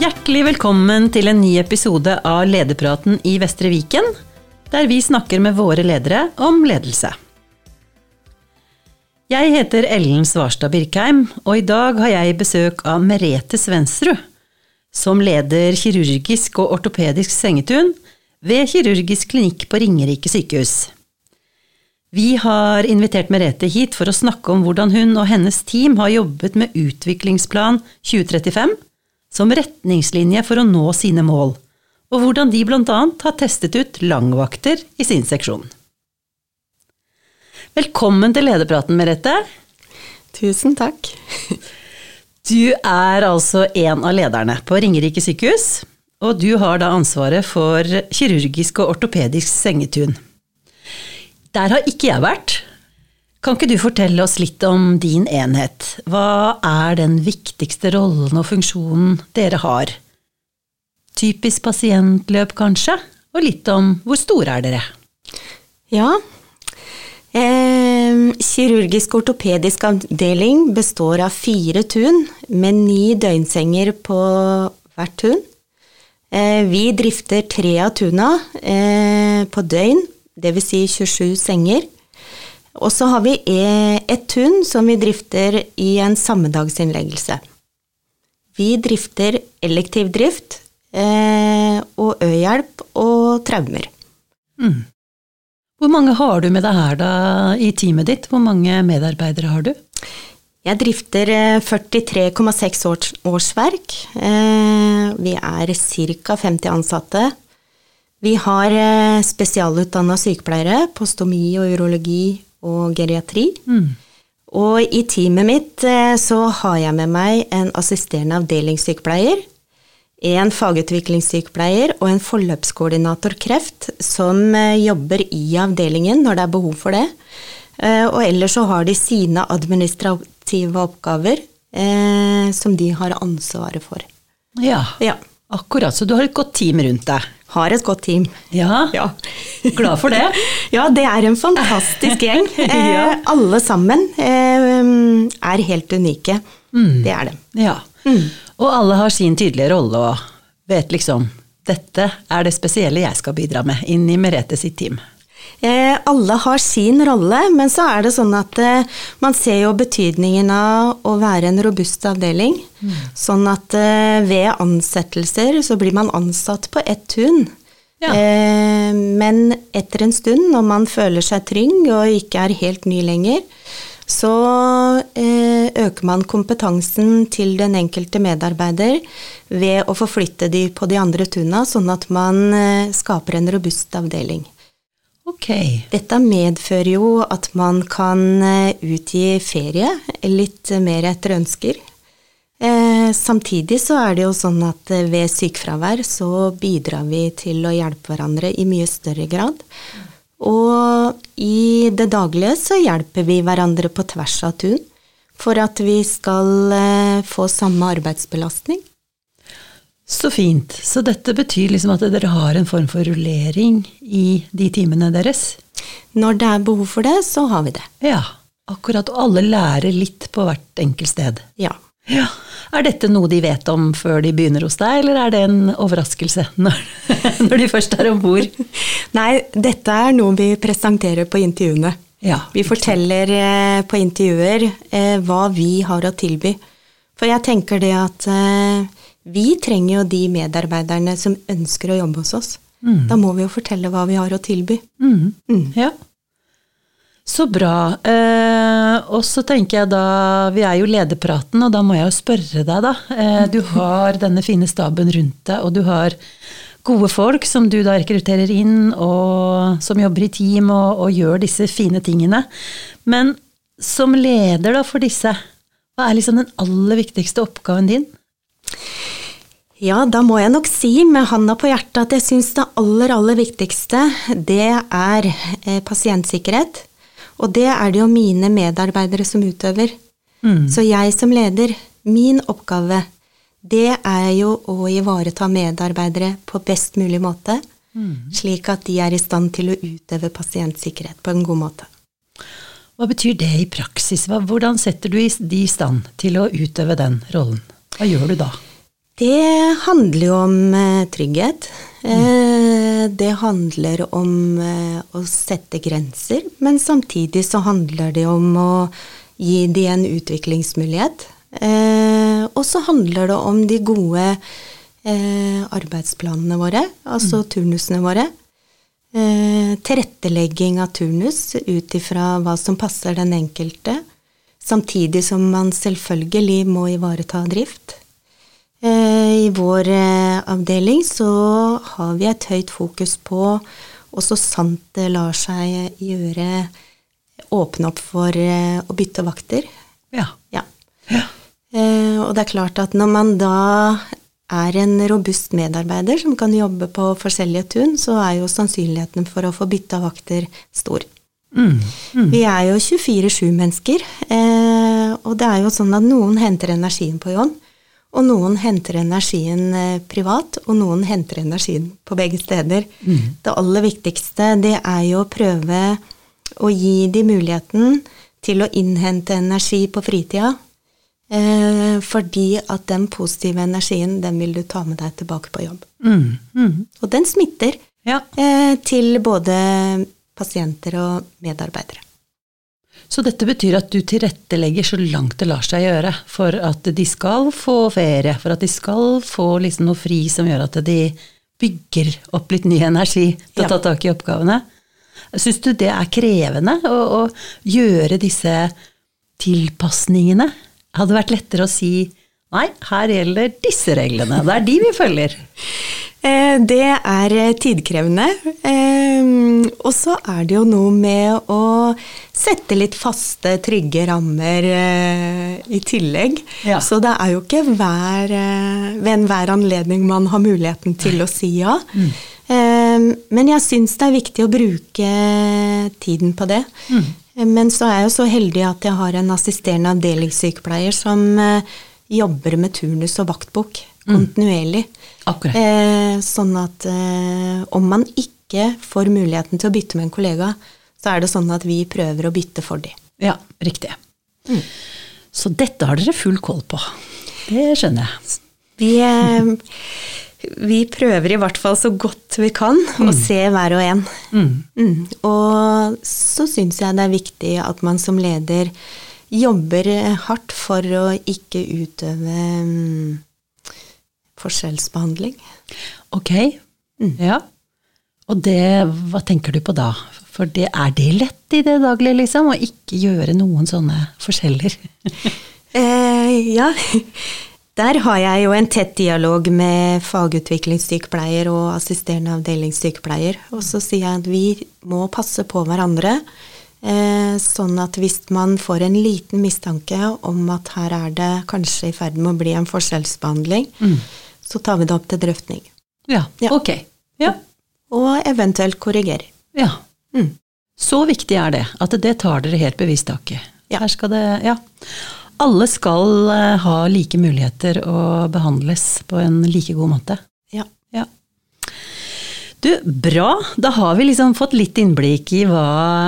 Hjertelig velkommen til en ny episode av Lederpraten i Vestre Viken, der vi snakker med våre ledere om ledelse. Jeg heter Ellen Svarstad Birkheim, og i dag har jeg besøk av Merete Svensrud, som leder kirurgisk og ortopedisk sengetun ved kirurgisk klinikk på Ringerike sykehus. Vi har invitert Merete hit for å snakke om hvordan hun og hennes team har jobbet med Utviklingsplan 2035 som retningslinje for å nå sine mål, og hvordan de bl.a. har testet ut langvakter i sin seksjon. Velkommen til lederpraten, Merete. Tusen takk. Du er altså en av lederne på Ringerike sykehus, og du har da ansvaret for kirurgisk og ortopedisk sengetun. Der har ikke jeg vært, kan ikke du fortelle oss litt om din enhet? Hva er den viktigste rollen og funksjonen dere har? Typisk pasientløp, kanskje? Og litt om hvor store er dere? Ja. Eh, kirurgisk ortopedisk avdeling består av fire tun med ni døgnsenger på hvert tun. Eh, vi drifter tre av tuna eh, på døgn, dvs. Si 27 senger. Og så har vi e, et hund som vi drifter i en sammedagsinnleggelse. Vi drifter elektiv drift eh, og ø-hjelp og traumer. Mm. Hvor mange har du med deg her da i teamet ditt? Hvor mange medarbeidere har du? Jeg drifter 43,6 eh, års, årsverk. Eh, vi er ca. 50 ansatte. Vi har spesialutdanna sykepleiere på stomi og urologi og geriatri. Mm. Og i teamet mitt eh, så har jeg med meg en assisterende avdelingssykepleier, en fagutviklingssykepleier og en forløpskoordinator kreft som eh, jobber i avdelingen når det er behov for det. Eh, og ellers så har de sine administrative oppgaver som de har ansvaret for. Ja, ja. Akkurat. Så du har et godt team rundt deg har et godt team. Ja, ja. glad for det. ja, det er en fantastisk gjeng. Eh, alle sammen eh, er helt unike. Mm. Det er det. Ja. Mm. Og alle har sin tydelige rolle og vet liksom dette er det spesielle jeg skal bidra med inn i Merete sitt team. Eh, alle har sin rolle, men så er det sånn at eh, man ser jo betydningen av å være en robust avdeling. Mm. Sånn at eh, ved ansettelser så blir man ansatt på ett tun. Ja. Men etter en stund, når man føler seg trygg og ikke er helt ny lenger, så øker man kompetansen til den enkelte medarbeider ved å forflytte de på de andre tunna, sånn at man skaper en robust avdeling. Okay. Dette medfører jo at man kan eh, utgi ferie litt mer etter ønsker. Eh, samtidig så er det jo sånn at eh, ved sykefravær så bidrar vi til å hjelpe hverandre i mye større grad. Og i det daglige så hjelper vi hverandre på tvers av tun for at vi skal få samme arbeidsbelastning. Så fint. Så dette betyr liksom at dere har en form for rullering i de timene deres? Når det er behov for det, så har vi det. Ja, akkurat. Og alle lærer litt på hvert enkelt sted. Ja. ja. Er dette noe de vet om før de begynner hos deg, eller er det en overraskelse når, når de først er om bord? Nei, dette er noe vi presenterer på intervjuene. Ja, vi forteller eh, på intervjuer eh, hva vi har å tilby. For jeg tenker det at eh, vi trenger jo de medarbeiderne som ønsker å jobbe hos oss. Mm. Da må vi jo fortelle hva vi har å tilby. Mm. Mm. Ja. Så bra. Eh, og så tenker jeg da Vi er jo lederpraten, og da må jeg jo spørre deg, da. Eh, du har denne fine staben rundt deg, og du har gode folk som du da rekrutterer inn, og som jobber i team og, og gjør disse fine tingene. Men som leder da for disse, hva er liksom den aller viktigste oppgaven din? Ja, da må jeg nok si med handa på hjertet at jeg syns det aller, aller viktigste, det er eh, pasientsikkerhet. Og det er det jo mine medarbeidere som utøver. Mm. Så jeg som leder, min oppgave, det er jo å ivareta medarbeidere på best mulig måte. Mm. Slik at de er i stand til å utøve pasientsikkerhet på en god måte. Hva betyr det i praksis? Hvordan setter du de i stand til å utøve den rollen? Hva gjør du da? Det handler jo om eh, trygghet. Eh, det handler om eh, å sette grenser, men samtidig så handler det om å gi de en utviklingsmulighet. Eh, og så handler det om de gode arbeidsplanene våre, altså turnusene våre. Tilrettelegging av turnus ut ifra hva som passer den enkelte, samtidig som man selvfølgelig må ivareta drift. Eh, I vår eh, avdeling så har vi et høyt fokus på, og så sant det lar seg gjøre, åpne opp for eh, å bytte vakter. Ja. Ja. ja. Eh, Og det er klart at når man da er en robust medarbeider som kan jobbe på forskjellige tun, så er jo sannsynligheten for å få bytta vakter stor. Mm. Vi er jo 24-7-mennesker, eh, og det er jo sånn at noen henter energien på jobb, og noen henter energien eh, privat, og noen henter energien på begge steder. Det aller viktigste det er jo å prøve å gi de muligheten til å innhente energi på fritida, eh, fordi at den positive energien, den vil du ta med deg tilbake på jobb. Mm. Mm. Og den smitter Ja. eh, til både pasienter og medarbeidere. Så dette betyr at du tilrettelegger så langt det lar seg gjøre for at de skal få ferie, for at de skal få liksom noe fri som gjør at de bygger opp litt ny energi til Ja. å ta tak i oppgavene. Syns du det er krevende å, å gjøre disse tilpasningene? Hadde det vært lettere å si nei, her gjelder disse reglene, det er de vi følger. Eh, Det er eh, tidkrevende. eh, Og så er det jo noe med å sette litt faste, trygge rammer i tillegg. Ja. Så det er jo ikke hver, ved enhver anledning man har muligheten til å si ja. Mm. Men jeg syns det er viktig å bruke tiden på det. Mm. Men så er jeg jo så heldig at jeg har en assisterende avdelingssykepleier som jobber med turnus og vaktbok kontinuerlig. Akkurat. Eh, sånn at eh, om man ikke får muligheten til å bytte med en kollega, så er det sånn at vi prøver å bytte for dem. Ja, riktig. Så dette har dere full koll på. Det skjønner jeg. Vi, eh, vi prøver i hvert fall så godt vi kan å se hver og en. Mm. Og så syns jeg det er viktig at man som leder jobber eh, hardt for å ikke utøve um, forskjellsbehandling. Ok, ja. Og det, hva tenker du på da? For det, er det lett i det daglige, liksom? Å ikke gjøre noen sånne forskjeller? Eh, ja, der har jeg jo en tett dialog med fagutviklingssykepleier og assisterende avdelingssykepleier. Og så sier jeg at vi må passe på hverandre. Eh, sånn at hvis man får en liten mistanke om at her er det kanskje i ferd med å bli en forskjellsbehandling, så tar vi det opp til drøftning. Ja, Ja. ok. Ja. Og eventuelt korrigere. ja. Mm. Så viktig er det, at det tar dere helt bevisst tak i. Ja. Her skal det, ja. Alle skal eh, ha like muligheter og behandles på en like god måte. Du, bra. Da har vi liksom fått litt innblikk i hva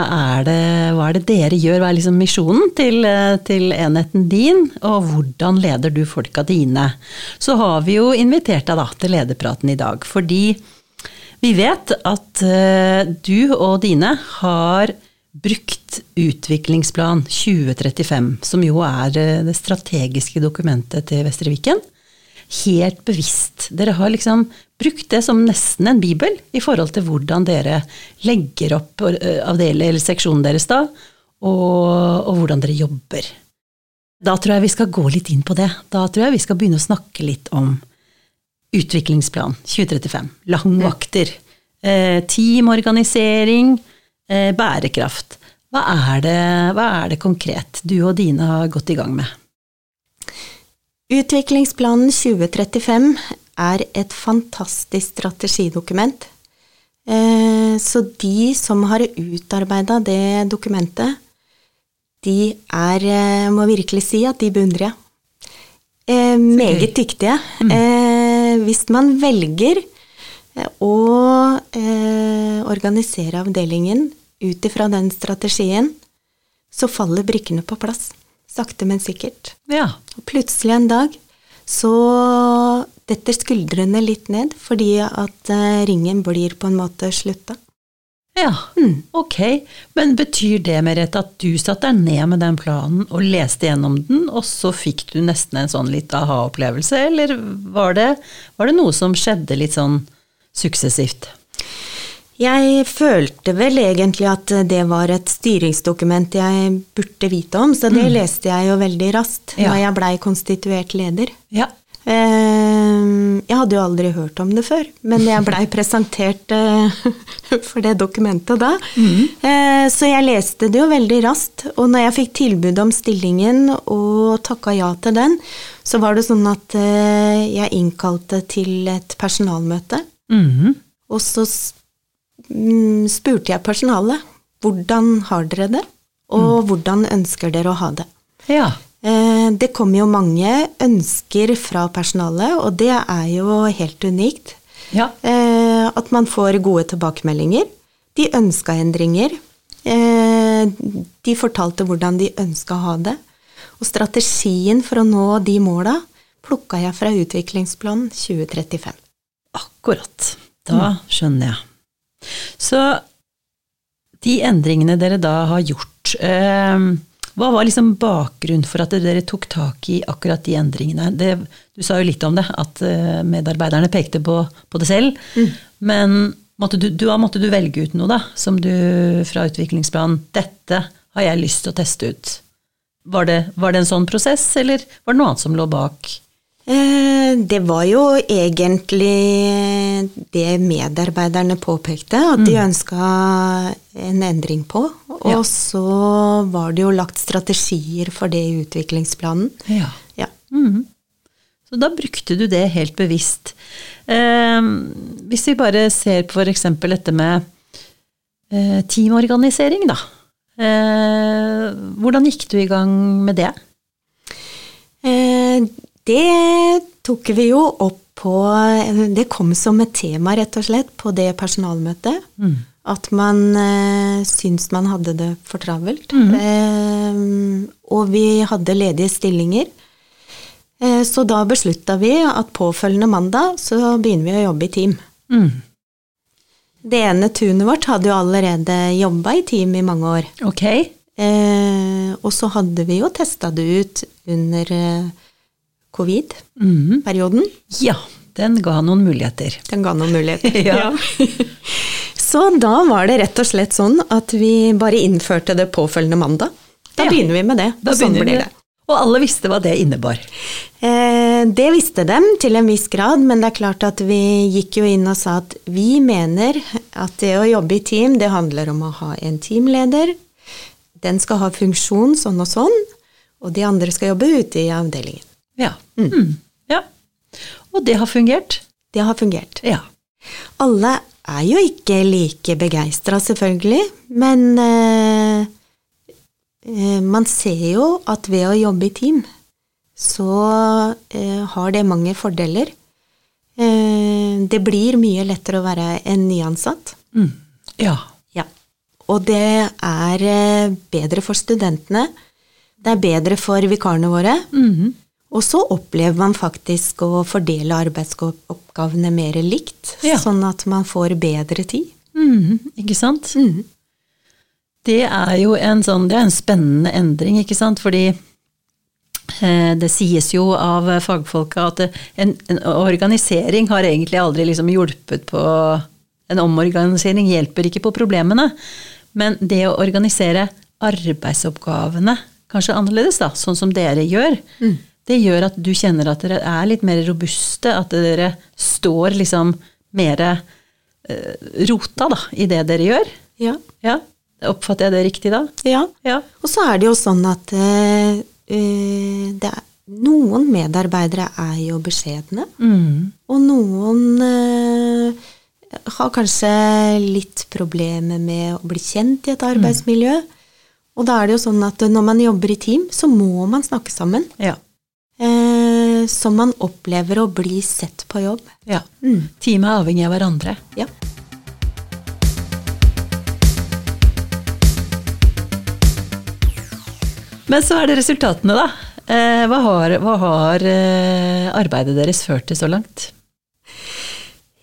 er det, hva er det dere gjør, hva er liksom misjonen til, eh, til enheten din, og hvordan leder du folka dine. Så har vi jo invitert deg da til lederpraten i dag, fordi vi vet at eh, du og dine har brukt Utviklingsplan 2035, som jo er eh, det strategiske dokumentet til Vestre Viken, helt bevisst. Dere har liksom brukt det som nesten en bibel i forhold til hvordan dere legger opp eh, avdeling, eller seksjonen deres da, og, og hvordan dere jobber. Da tror jeg vi skal gå litt inn på det. Da tror jeg vi skal begynne å snakke litt om Utviklingsplan 2035. Langvakter. Eh, teamorganisering. Eh, bærekraft. Hva er, det, hva er det konkret du og dine har gått i gang med? Utviklingsplanen 2035 er et fantastisk strategidokument. Eh, Så de som har utarbeida det dokumentet, de er, eh, må virkelig si at de beundrer jeg. Eh, Meget dyktige. Eh, Hvis man velger å organisere avdelingen ut ifra den strategien, så faller brikkene på plass. Sakte, men sikkert. Ja. Og plutselig en dag så detter skuldrene litt ned, fordi at eh, ringen blir på en måte slutta. Ja, ok. Men betyr det, Merete, at du satte deg ned med den planen og leste gjennom den, og så fikk du nesten en sånn litt aha-opplevelse, eller var det, var det noe som skjedde litt sånn suksessivt? Jeg følte vel egentlig at det var et styringsdokument jeg burde vite om, så det leste jeg jo veldig raskt Ja. jeg blei konstituert leder. Ja. Eh, Jeg hadde jo aldri hørt om det før, men jeg blei presentert eh, for det dokumentet da. Mm. Så jeg leste det jo veldig raskt, og når jeg fikk tilbud om stillingen og takka ja til den, så var det sånn at eh, jeg innkalte til et personalmøte. Mm. Og så mm, spurte jeg personalet hvordan har dere det, og hvordan ønsker dere å ha det. Ja. Eh, Det kom jo mange ønsker fra personalet, og det er jo helt unikt. Ja. Eh, At man får gode tilbakemeldinger. De ønska endringer. Eh, De fortalte hvordan de ønska å ha det. Og strategien for å nå de måla plukka jeg fra utviklingsplanen 2035. Akkurat. Da skjønner jeg. Så de endringene dere da har gjort, eh, hva var liksom bakgrunnen for at dere tok tak i akkurat de endringene? Det, du sa jo litt om det, at eh, medarbeiderne pekte på, på det selv. Men måtte du, du, måtte du velge ut noe da, som du fra utviklingsplanen Dette har jeg lyst til å teste ut. Var det, var det en sånn prosess, eller var det noe annet som lå bak? Eh, Det var jo egentlig det medarbeiderne påpekte, at de ønska en endring på. Og Ja. så var det jo lagt strategier for det i utviklingsplanen. Ja. Ja. Mm. Så da brukte du det helt bevisst. Eh, hvis vi bare ser på f.eks. dette med eh, teamorganisering, da. Eh, hvordan gikk du i gang med det? Eh, Det tok vi jo opp på Det kom som et tema, rett og slett, på det personalmøtet. At man eh, syntes man hadde det for travelt. Eh, og vi hadde ledige stillinger. Eh, så da beslutta vi at påfølgende mandag så begynner vi å jobbe i team. Mm. Det ene tunet vårt hadde jo allerede jobba i team i mange år. Ok. Eh, og så hadde vi jo testa det ut under eh, covid-perioden. Ja, den ga noen muligheter. Den ga noen muligheter. Ja. Så da var det rett og slett sånn at vi bare innførte det påfølgende mandag. Da Ja. begynner vi med det. Da og sånn blir det. Og alle visste hva det innebar. Eh, det visste dem til en viss grad, men det er klart at vi gikk jo inn og sa at vi mener at det å jobbe i team, det handler om å ha en teamleder. Den skal ha funksjon sånn og sånn, og de andre skal jobbe ute i avdelingen. Ja. Mm. ja. Og det har fungert. Det har fungert. Ja. Alle er jo ikke like begeistra, selvfølgelig, men eh, eh, man ser jo at ved å jobbe i team, så eh, har det mange fordeler. Eh, det blir mye lettere å være en nyansatt. Mm. Ja. Ja. Og det er eh, bedre for studentene. Det er bedre for vikarene våre. Mhm. Og så opplever man faktisk å fordele arbeidsoppgavene mer likt, Ja. sånn at man får bedre tid. Mm, Ikke sant? Det er jo en sånn, det er en spennende endring, ikke sant? Fordi eh, det sies jo av fagfolka at en, en organisering har egentlig aldri liksom hjulpet på En omorganisering hjelper ikke på problemene, men det å organisere arbeidsoppgavene kanskje annerledes, da, sånn som dere gjør, det gjør at du kjenner at dere er litt mer robuste, at dere står liksom mer eh, rota da, i det dere gjør. Ja. Ja, Oppfatter jeg det riktig da? ja. Ja. Og så er det jo sånn at eh, eh, det er, noen medarbeidere er jo beskjedne, Mm. og noen eh, har kanskje litt problemer med å bli kjent i et arbeidsmiljø. Og da er det jo sånn at når man jobber i team, så må man snakke sammen. Ja. Eh, så man opplever å bli sett på jobb. ja. Mm. Teamet er avhengig av hverandre. Ja. Men så er det resultatene, da. Eh, hva har, hva har eh, arbeidet deres ført til så langt?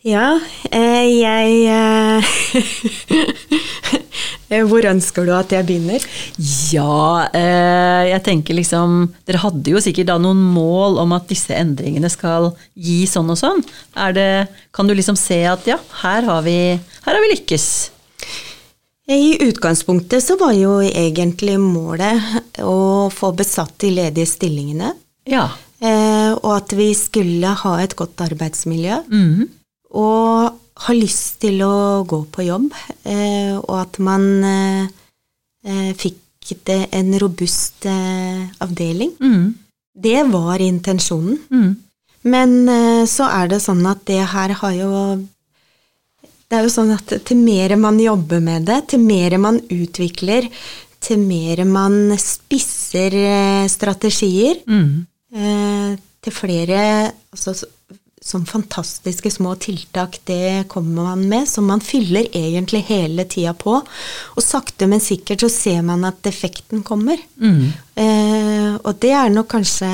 Ja, eh, jeg Hvor ønsker du at jeg begynner? Ja, eh, jeg tenker liksom Dere hadde jo sikkert da noen mål om at disse endringene skal gi sånn og sånn. Er det, kan du liksom se at ja, her har vi, her har vi lykkes? I utgangspunktet så var jo egentlig målet å få besatt de ledige stillingene. Ja. Eh, og at vi skulle ha et godt arbeidsmiljø. Mhm. Og ha lyst til å gå på jobb. Eh, og at man eh, eh, fikk det en robust avdeling. Mm. Det var intensjonen. Mm. Men så er det sånn at det her har jo Det er jo sånn at til mer man jobber med det, til mer man utvikler, til mer man spisser strategier, eh, til flere altså, sånn fantastiske små tiltak det kommer man med, som man fyller egentlig hele tida på. Og sakte, men sikkert så ser man at effekten kommer. Mm. Eh, og det er nok kanskje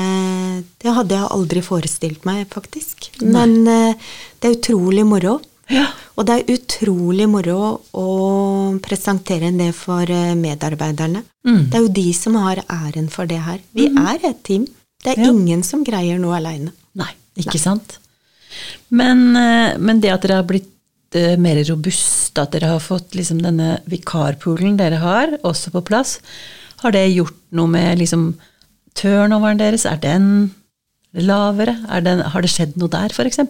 Det hadde jeg aldri forestilt meg, faktisk. Men eh, det er utrolig moro. Ja. Og det er utrolig moro å presentere det for eh, medarbeiderne. Mm. Det er jo de som har æren for det her. Vi er et team. Det er Ja. ingen som greier noe aleine. Nei, ikke sant? Men, eh, men det at dere har blitt eh, mer robuste, at dere har fått liksom denne vikarpoolen dere har, også på plass, har det gjort noe med liksom turnoveren deres? Er den lavere? Er den, har det skjedd noe der, f.eks.?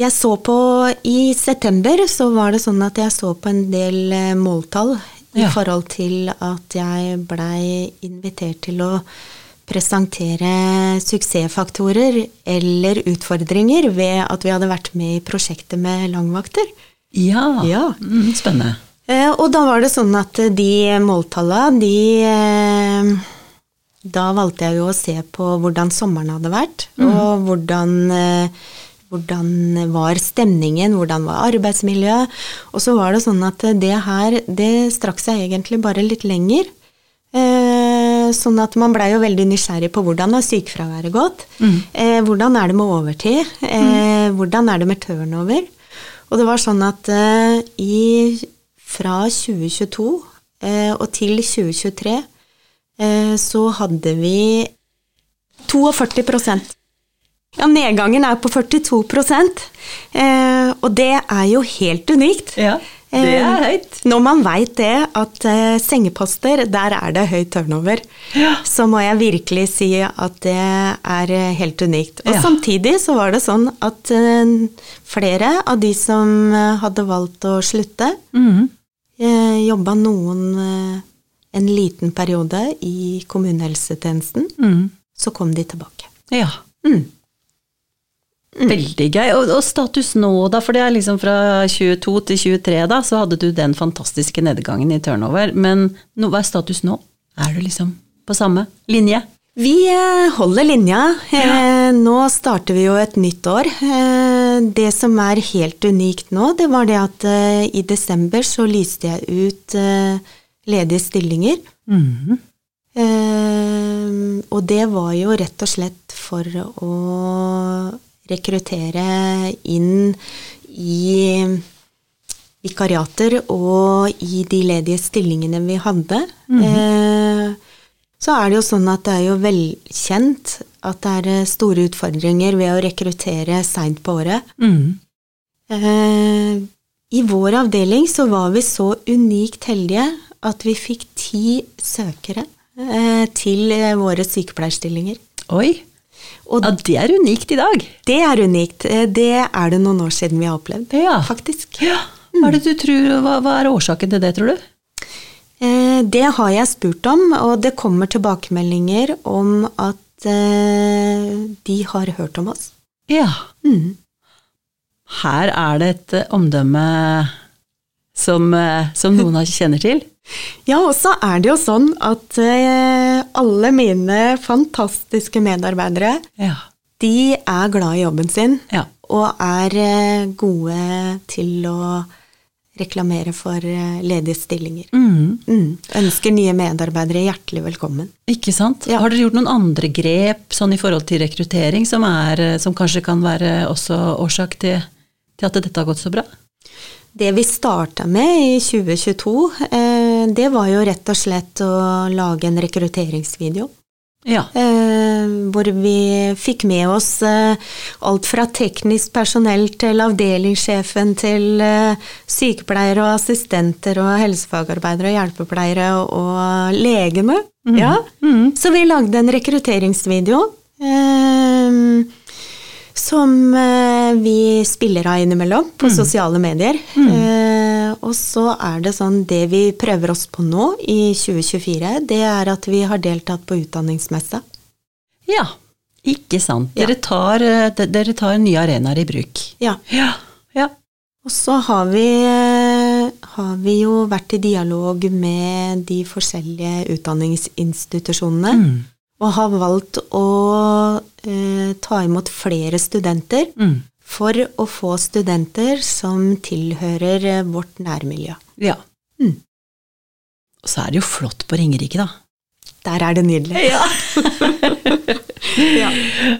Jeg så på I september så var det sånn at jeg så på en del eh, måltall i Ja. forhold til at jeg blei invitert til å presentere suksessfaktorer eller utfordringer ved at vi hadde vært med i prosjektet med langvakter. Ja. Ja. Mm, spennende. Eh, Og da var det sånn at de måltalla, de eh, Da valgte jeg jo å se på hvordan sommeren hadde vært, og hvordan eh, hvordan var stemningen, hvordan var arbeidsmiljøet? Og så var det sånn at det her, det strakk seg egentlig bare litt lenger. Sånn at man blei jo veldig nysgjerrig på hvordan har sykefraværet gått? Eh, hvordan er det med overtid? Eh, Hvordan er det med turnover? Og det var sånn at eh, i, fra 2022 eh, og til 2023 eh, så hadde vi 42% Ja, nedgangen er på 42 eh, og det er jo helt unikt. Ja, det er høyt. Når man veit det, at eh, sengeposter, der er det høy turnover, Ja. så må jeg virkelig si at det er eh, helt unikt. Og Ja. samtidig så var det sånn at eh, flere av de som eh, hadde valgt å slutte, mm. eh, jobba noen eh, en liten periode i kommunehelsetjenesten, Mm. så kom de tilbake. Ja. Mm. Veldig gøy. Og, og status nå, da, for det er liksom fra 22 til 23, da, så hadde du den fantastiske nedgangen i turnover. Men no, hva er status nå? Er du liksom på samme linje? Vi eh, holder linja. Ja. Nå starter vi jo et nytt år. Eh, Det som er helt unikt nå, det var det at eh, i desember så lyste jeg ut eh, ledige stillinger. Mm -hmm. Og det var jo rett og slett for å rekruttere inn i vikariater og i de ledige stillingene vi hadde. Eh, så er det jo sånn at det er jo velkjent at det er eh, store utfordringer ved å rekruttere seint på året. Mm. Eh, I vår avdeling så var vi så unikt heldige at vi fikk ti søkere eh, til våre sykepleierstillinger. Oi. Og Ja, det er unikt i dag. det er unikt. Eh, Det er det noen år siden vi har opplevd, Ja. faktisk. Ja. Hva er det du tror, hva, hva er årsaken til det, tror du? Eh, Det har jeg spurt om, og det kommer tilbakemeldinger om at eh, de har hørt om oss. Ja. Mm. Her er det et omdømme som, som noen kjenner til. Ja, og så er det jo sånn at eh, alle mine fantastiske medarbeidere, Ja. de er glad i jobben sin, Ja. og er eh, gode til å reklamere for eh, ledige stillinger. Mm. Mm. Ønsker nye medarbeidere hjertelig velkommen. Ikke sant? Ja. Har dere gjort noen andre grep sånn i forhold til rekruttering som, er, eh, som kanskje kan være også årsak til, til at dette har gått så bra? Det vi starta med i 2022, eh, det var jo rett og slett å lage en rekrutteringsvideo. Ja. Eh, hvor vi fikk med oss eh, alt fra teknisk personell til avdelingssjefen til eh, sykepleiere og assistenter og helsefagarbeidere og hjelpepleiere og legene. Ja. Mm. Så vi lagde en rekrutteringsvideo. Eh, som eh, vi spiller av innimellom på sosiale medier. Eh, og så er det sånn Det vi prøver oss på nå i 2024, det er at vi har deltatt på utdanningsmesse. ja. Ikke sant. Ja. Dere, tar, eh, de- dere tar nye arenaer i bruk. Ja. Ja. ja. Og så har vi, eh, har vi jo vært i dialog med de forskjellige utdanningsinstitusjonene. Mm. Og har valgt å eh, ta imot flere studenter Mm. For å få studenter som tilhører eh, vårt nærmiljø. Ja. Mm. Og så er det jo flott på Ringerike, da. Der er det nydelig. Ja. Ja.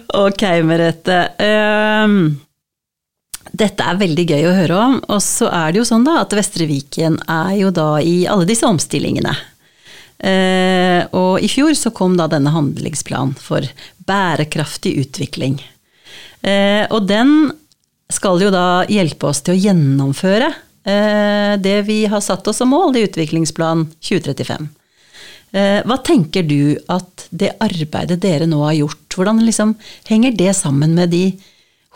Ok, Merete. Um, dette er veldig gøy å høre om. Og så er det jo sånn da at Vestre Viken er jo da i alle disse omstillingene. Uh, og i fjor så kom da denne handlingsplanen for bærekraftig utvikling. Uh, og den skal jo da hjelpe oss til å gjennomføre eh, det vi har satt oss som mål i Utviklingsplan 2035. Eh, Hva tenker du at det arbeidet dere nå har gjort, hvordan liksom henger det sammen med de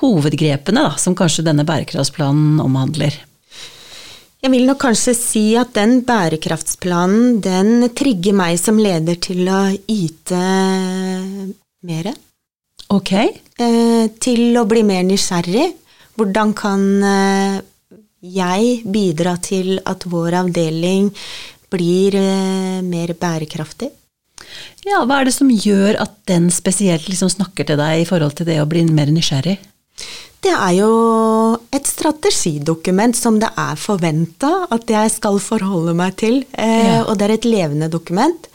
hovedgrepene da, som kanskje denne bærekraftsplanen omhandler? Jeg vil nok kanskje si at den bærekraftsplanen, den trigger meg som leder til å yte mere. Ok, Eh, til å bli mer nysgjerrig. Hvordan kan eh, jeg bidra til at vår avdeling blir eh, mer bærekraftig? ja, hva er det som gjør at den spesielt liksom snakker til deg i forhold til det å bli mer nysgjerrig? Det er jo et strategidokument som det er forventa at jeg skal forholde meg til, eh, Ja. og det er et levende dokument.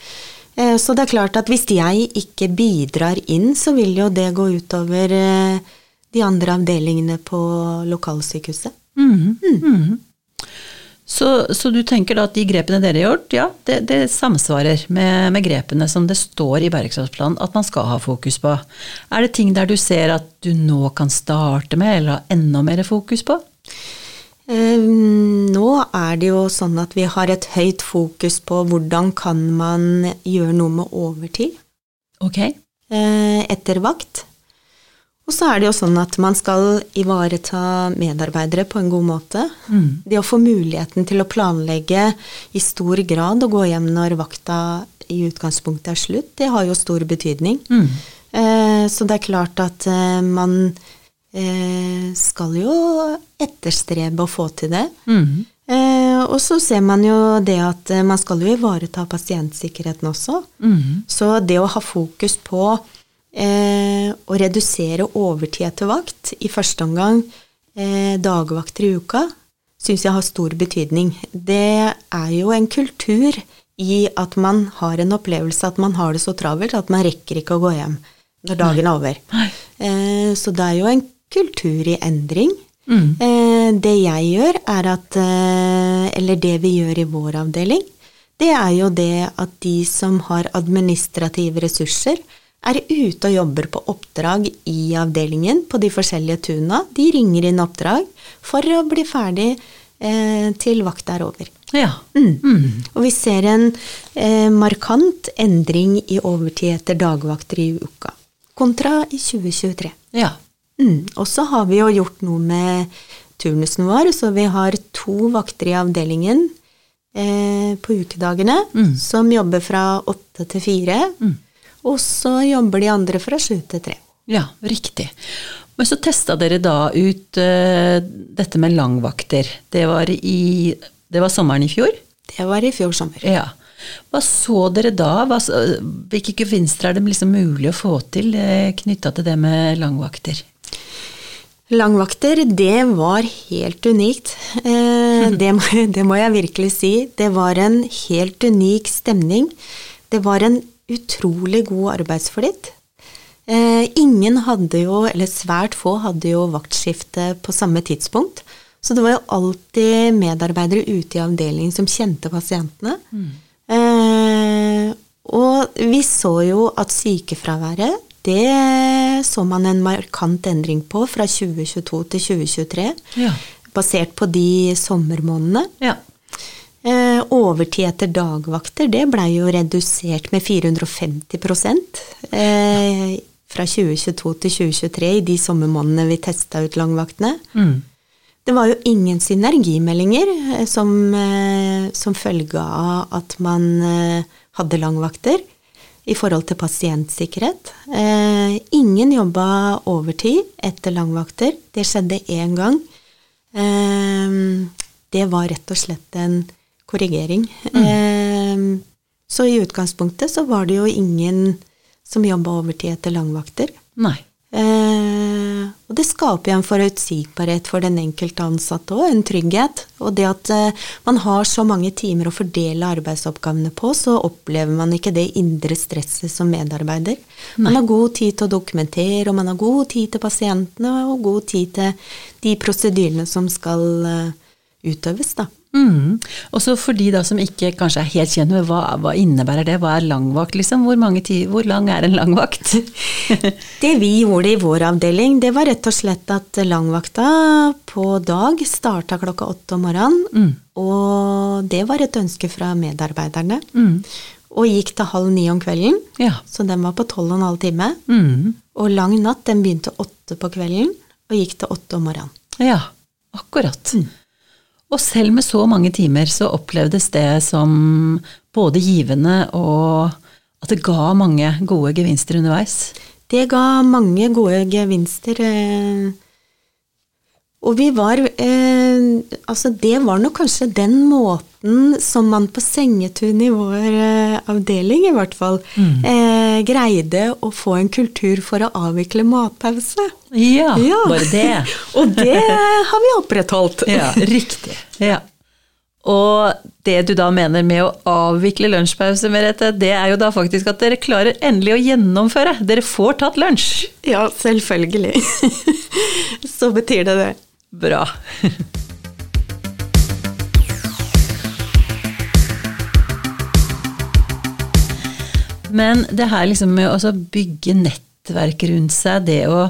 Eh, så det er klart at hvis jeg ikke bidrar inn, så vil jo det gå utover eh, de andre avdelingene på lokalsykehuset. Mhm, mhm. Så, så du tenker da at de grepene dere har gjort, ja, det, det samsvarer med, med grepene som det står i bærekraftsplanen at man skal ha fokus på. Er det ting der du ser at du nå kan starte med, eller ha enda mer fokus på? Eh, Nå er det jo sånn at vi har et høyt fokus på hvordan kan man gjøre noe med overtid Ok. eh, etter vakt. Og så er det jo sånn at man skal ivareta medarbeidere på en god måte. Mm. Det å få muligheten til å planlegge i stor grad og gå hjem når vakta i utgangspunktet er slutt, det har jo stor betydning. Mm. Eh, Så det er klart at eh, man eh, skal jo etterstrebe å få til det. Mm. Eh, Og så ser man jo det at eh, man skal jo ivareta pasientsikkerheten også. Mm. Så det å ha fokus på eh, å redusere overtid etter vakt, i første omgang eh, dagvakter i uka, syns jeg har stor betydning. Det er jo en kultur i at man har en opplevelse at man har det så travelt at man rekker ikke å gå hjem når dagen er over. Eh, så det er jo en kultur i endring. Mm. Eh, det jeg gjør, er at eh, Eller det vi gjør i vår avdeling, det er jo det at de som har administrative ressurser, er ute og jobber på oppdrag i avdelingen på de forskjellige tuna. De ringer inn oppdrag for å bli ferdig eh, til vakta er over. Ja. Mm. Mm. Og vi ser en eh, markant endring i overtid etter dagvakter i uka, kontra i 2023. Ja. Mm. Og så har vi jo gjort noe med turnusen vår, så vi har to vakter i avdelingen eh, på ukedagene Mm. som jobber fra åtte til fire. Mm. Og så jobber de andre fra sju til tre. Ja, riktig. Men så testa dere da ut uh, dette med langvakter. Det var, i, det var sommeren i fjor? Det var i fjor sommer. Ja. Hva så dere da? Hva, hvilke gevinster er det liksom mulig å få til uh, knytta til det med langvakter? Langvakter, det var helt unikt. Eh, det, må, det, må, jeg virkelig si. Det var en helt unik stemning. Det var en utrolig god arbeidsflyt. Eh, ingen hadde jo, eller svært få, hadde jo vaktskifte på samme tidspunkt. Så det var jo alltid medarbeidere ute i avdelingen som kjente pasientene. Mm. Eh, og vi så jo at sykefraværet det så man en markant endring på fra 2022 til 2023. Ja. Basert på de sommermånedene. Ja. Eh, overtid etter dagvakter det ble jo redusert med 450 eh, fra 2022 til 2023 i de sommermånedene vi testa ut langvaktene. Mm. Det var jo ingen synergimeldinger eh, som, eh, som følge av at man hadde langvakter i forhold til pasientsikkerhet. Eh, ingen jobba overtid etter langvakter. Det skjedde én gang. Eh, det var rett og slett en korrigering. Mm. Eh, så i utgangspunktet så var det jo ingen som jobba overtid etter langvakter. Nei. Eh, og det skaper jo en forutsigbarhet for den enkelte ansatte òg, en trygghet. Og det at eh, man har så mange timer å fordele arbeidsoppgavene på, så opplever man ikke det indre stresset som medarbeider. Nei. Man har god tid til å dokumentere, og man har god tid til pasientene, og god tid til de prosedyrene som skal eh, utøves, da. Mm. Og så for de da som ikke kanskje er helt kjent med hva, hva innebærer det, hva er langvakt liksom? Hvor, hvor lang er en langvakt? det vi gjorde i vår avdeling, det var rett og slett at langvakta på dag starta klokka åtte om morgenen. Mm. Og det var et ønske fra medarbeiderne. Mm. Og gikk til halv ni om kvelden, ja. så den var på tolv og en halv time. Mm. Og lang natt, den begynte åtte på kvelden og gikk til åtte om morgenen. Ja, akkurat. Mm. Og selv med så mange timer så opplevdes det som både givende og at det ga mange gode gevinster underveis. Det ga mange gode gevinster. Eh, og vi var eh, Altså, det var nok kanskje den måten som man på Sengetun i vår eh, avdeling, i hvert fall, mm. eh, greide å få en kultur for å avvikle matpause. Ja, ja. bare det. og det har vi opprettholdt. ja, riktig. Ja. Og det du da mener med å avvikle lunsjpause, Merete, det er jo da faktisk at dere klarer endelig å gjennomføre. Dere får tatt lunsj. Ja, selvfølgelig. Så betyr det det. Bra. Men det her liksom med å bygge nettverk rundt seg, det å,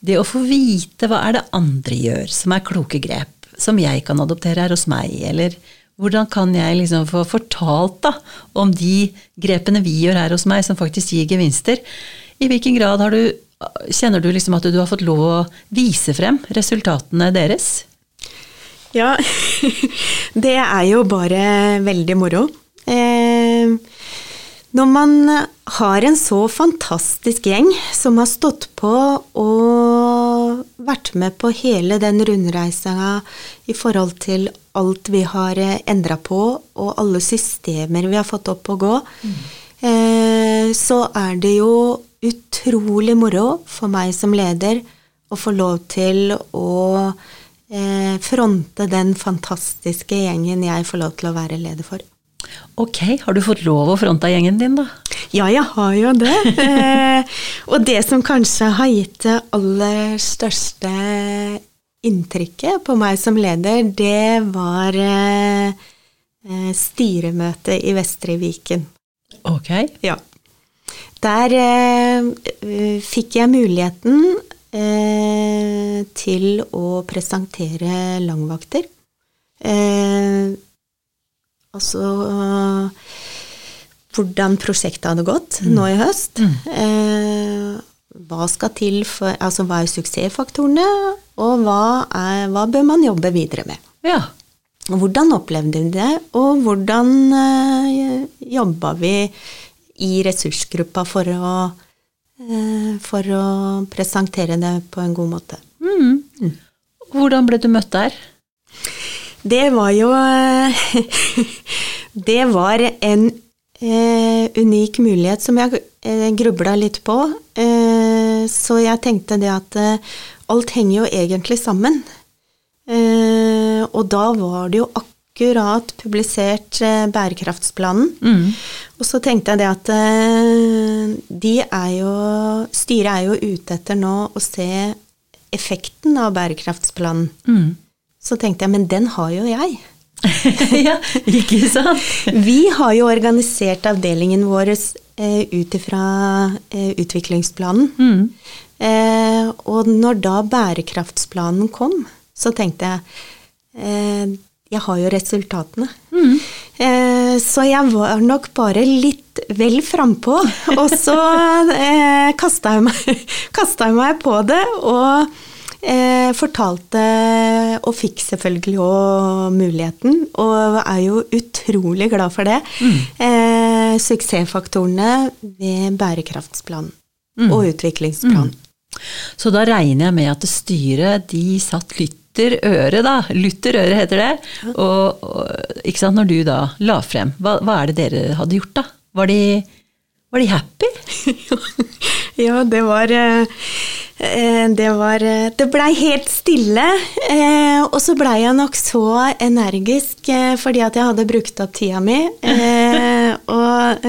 det å få vite hva er det andre gjør som er kloke grep, som jeg kan adoptere her hos meg, eller hvordan kan jeg liksom få fortalt da, om de grepene vi gjør her hos meg, som faktisk gir gevinster? I hvilken grad du Kjenner du liksom at du har fått lov å vise frem resultatene deres? Ja, det er jo bare veldig moro. Eh, når man har en så fantastisk gjeng som har stått på og vært med på hele den rundreisa i forhold til alt vi har endra på, og alle systemer vi har fått opp å gå, mm. eh, så er det jo utrolig moro for meg som leder å få lov til å eh, fronte den fantastiske gjengen jeg får lov til å være leder for. Ok, har du fått lov å fronte gjengen din, da? Ja, jeg har jo det. eh, og det som kanskje har gitt det aller største inntrykket på meg som leder, det var eh, eh styremøtet i Vestre Viken. Ok. Ja. Der eh, fikk jeg muligheten eh, til å presentere langvakter. Eh, altså hvordan prosjektet hadde gått mm. nå i høst. Mm. Eh, hva skal til for Altså hva er suksessfaktorene, og hva, er, hva bør man jobbe videre med? Ja. Hvordan opplevde vi det, og hvordan eh, jobba vi i ressursgruppa for å, eh, for å presentere det på en god måte. Mm. Mm. Hvordan ble du møtt der? Det var jo Det var en eh, unik mulighet som jeg eh, grubla litt på. Eh, Eh, så jeg tenkte det at eh, alt henger jo egentlig sammen. Eh, og da var det jo akkurat publisert eh, bærekraftsplanen. Mm. Og så tenkte jeg det at eh, de er jo Styret er jo ute etter nå å se effekten av bærekraftsplanen. Mm. Så tenkte jeg, men den har jo jeg. ja, ikke sant? Vi har jo organisert avdelingen vår eh, ut ifra eh, utviklingsplanen. Mm. Eh, og når da bærekraftsplanen kom, så tenkte jeg eh, jeg har jo resultatene. Eh, så jeg var nok bare litt vel frampå. Og så eh, kasta jeg, meg- jeg meg på det og eh, fortalte, og fikk selvfølgelig òg muligheten, og er jo utrolig glad for det. Eh, suksessfaktorene ved bærekraftsplanen og utviklingsplanen. Så da regner jeg med at styret de satt lytter øre, da. Lytter øre heter det. Og, og ikke sant, når du da la frem, hva, hva er det dere hadde gjort da? Var de, var de happy? Ja, det var eh, Det var eh, Det blei helt stille. eh, Og så blei jeg nok så energisk fordi at jeg hadde brukt opp tida mi. Og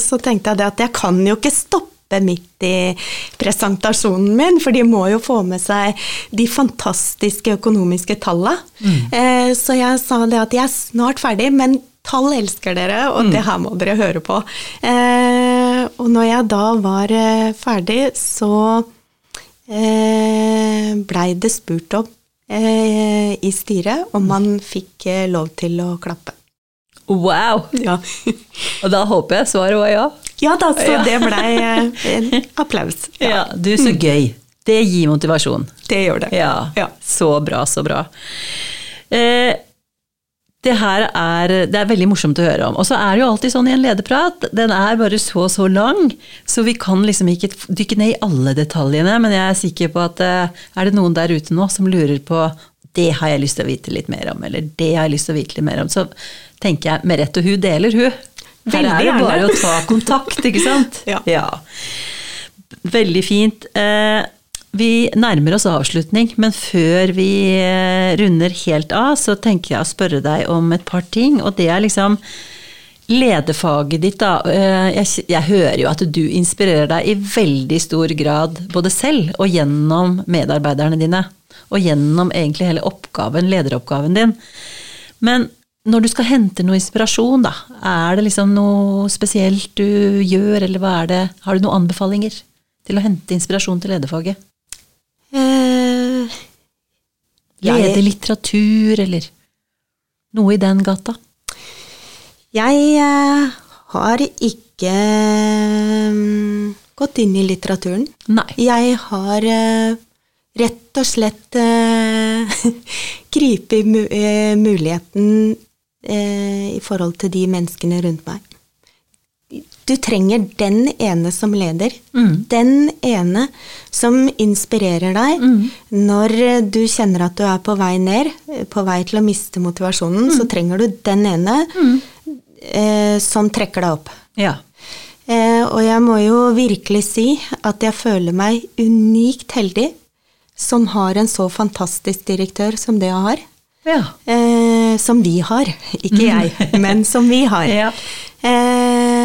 så tenkte jeg det at jeg kan jo ikke stoppe midt i presentasjonen min, for de må jo få med seg de fantastiske økonomiske talla. Mm. Så jeg sa det at jeg er snart ferdig, men tall elsker dere, og det her må dere høre på. Eh, Og når jeg da var eh, ferdig, så eh, blei det spurt om eh, i styret om man fikk eh, lov til å klappe. Wow! Ja, Og da håper jeg svaret var ja. ja da, så Ja. det blei eh, en applaus. Ja, du, så gøy. Det gir motivasjon. Det gjør det. Ja, Ja. så bra, så bra. Eh, det her er, det er veldig morsomt å høre om. Og så er det jo alltid sånn i en lederprat, den er bare så så lang, så vi kan liksom ikke dykke ned i alle detaljene, men jeg er sikker på at eh, er det noen der ute nå som lurer på det har jeg lyst til å vite litt mer om, eller det har jeg lyst til å vite litt mer om, så tenker jeg Merete, hun deler, hun. Her er det bare å ta kontakt, ikke sant? Ja. Veldig fint. Eh, vi nærmer oss avslutning, men før vi eh, runder helt av, så tenker jeg å spørre deg om et par ting. Og det er liksom lederfaget ditt, da. Eh, Jeg, jeg hører jo at du inspirerer deg i veldig stor grad, både selv og gjennom medarbeiderne dine. Og gjennom egentlig hele oppgaven, lederoppgaven din. Men når du skal hente noe inspirasjon, da, er det liksom noe spesielt du gjør, eller hva er det? Har du noen anbefalinger til å hente inspirasjon til lederfaget? Eh, Lede litteratur, eller noe i den gata? Jeg eh, har ikke mm, gått inn i litteraturen. Nei. Jeg har eh, rett og slett eh, gripet mu eh, muligheten eh, i forhold til de menneskene rundt meg. Du trenger den ene som leder. Mm. Den ene som inspirerer deg når eh, du kjenner at du er på vei ned, på vei til å miste motivasjonen, så trenger du den ene eh, som trekker deg opp. Ja. Eh, og jeg må jo virkelig si at jeg føler meg unikt heldig som har en så fantastisk direktør som det jeg har. Ja. Eh, som vi har. Ikke jeg, men som vi har. Ja. Eh,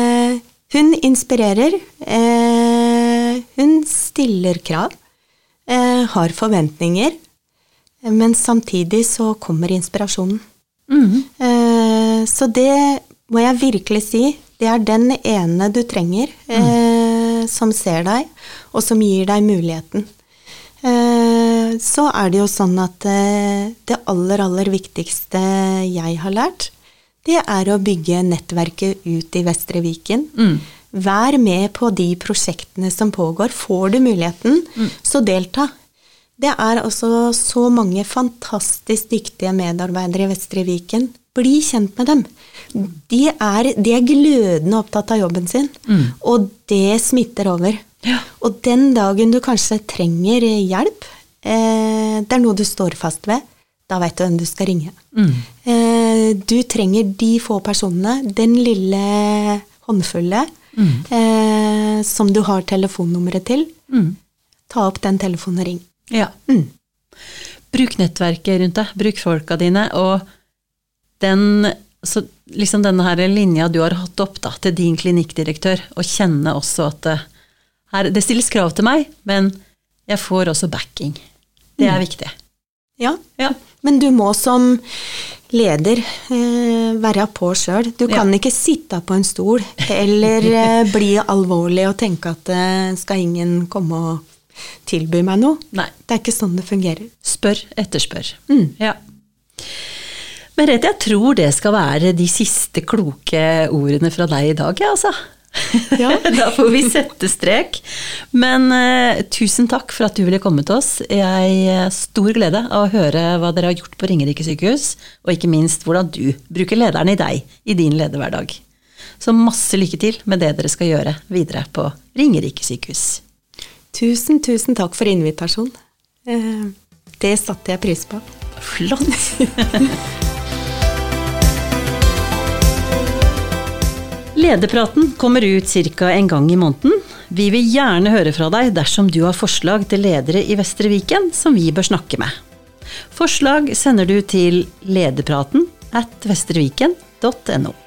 hun inspirerer. Eh, hun stiller krav. Eh, har forventninger. Men samtidig så kommer inspirasjonen. Mm. Eh, så det må jeg virkelig si. Det er den ene du trenger, eh, som ser deg, og som gir deg muligheten. Eh, så er det jo sånn at eh, det aller, aller viktigste jeg har lært, det er å bygge nettverket ut i Vestre Viken. Mm. Vær med på de prosjektene som pågår. Får du muligheten, så delta. Det er altså så mange fantastisk dyktige medarbeidere i Vestre Viken. Bli kjent med dem. De er, de er glødende opptatt av jobben sin, og det smitter over. Ja. Og den dagen du kanskje trenger hjelp, eh, det er noe du står fast ved, da veit du hvem du skal ringe. Mm. Eh, du trenger de få personene, den lille håndfulle, eh, som du har telefonnummeret til. Mm. ta opp den telefonen og ring. Ja. Mm. Bruk nettverket rundt deg, bruk folka dine, og den så liksom denne her linja du har hatt opp da, til din klinikkdirektør, og kjenne også at her, det stilles krav til meg, men jeg får også backing. Det er viktig. Ja, Ja. men du må som leder eh, være på sjøl. Du Ja. kan ikke sitte på en stol eller eh, bli alvorlig og tenke at eh, skal ingen komme og tilby meg noe. Nei. Det er ikke sånn det fungerer. Spør, etterspør. Mm. Ja. Merete, jeg tror det skal være de siste kloke ordene fra deg i dag, ja, altså. Ja. da får vi sette strek. Men uh, tusen takk for at du ville komme til oss. Jeg har stor glede av å høre hva dere har gjort på Ringerike sykehus, og ikke minst hvordan du bruker lederen i deg i din lederhverdag. Så masse lykke til med det dere skal gjøre videre på Ringerike sykehus. Tusen, tusen takk for invitasjonen. Eh, det satte jeg pris på. Flott! Lederpraten kommer ut ca. en gang i måneden. Vi vil gjerne høre fra deg dersom du har forslag til ledere i Vestre Viken som vi bør snakke med. Forslag sender du til lederpraten at vestreviken.no.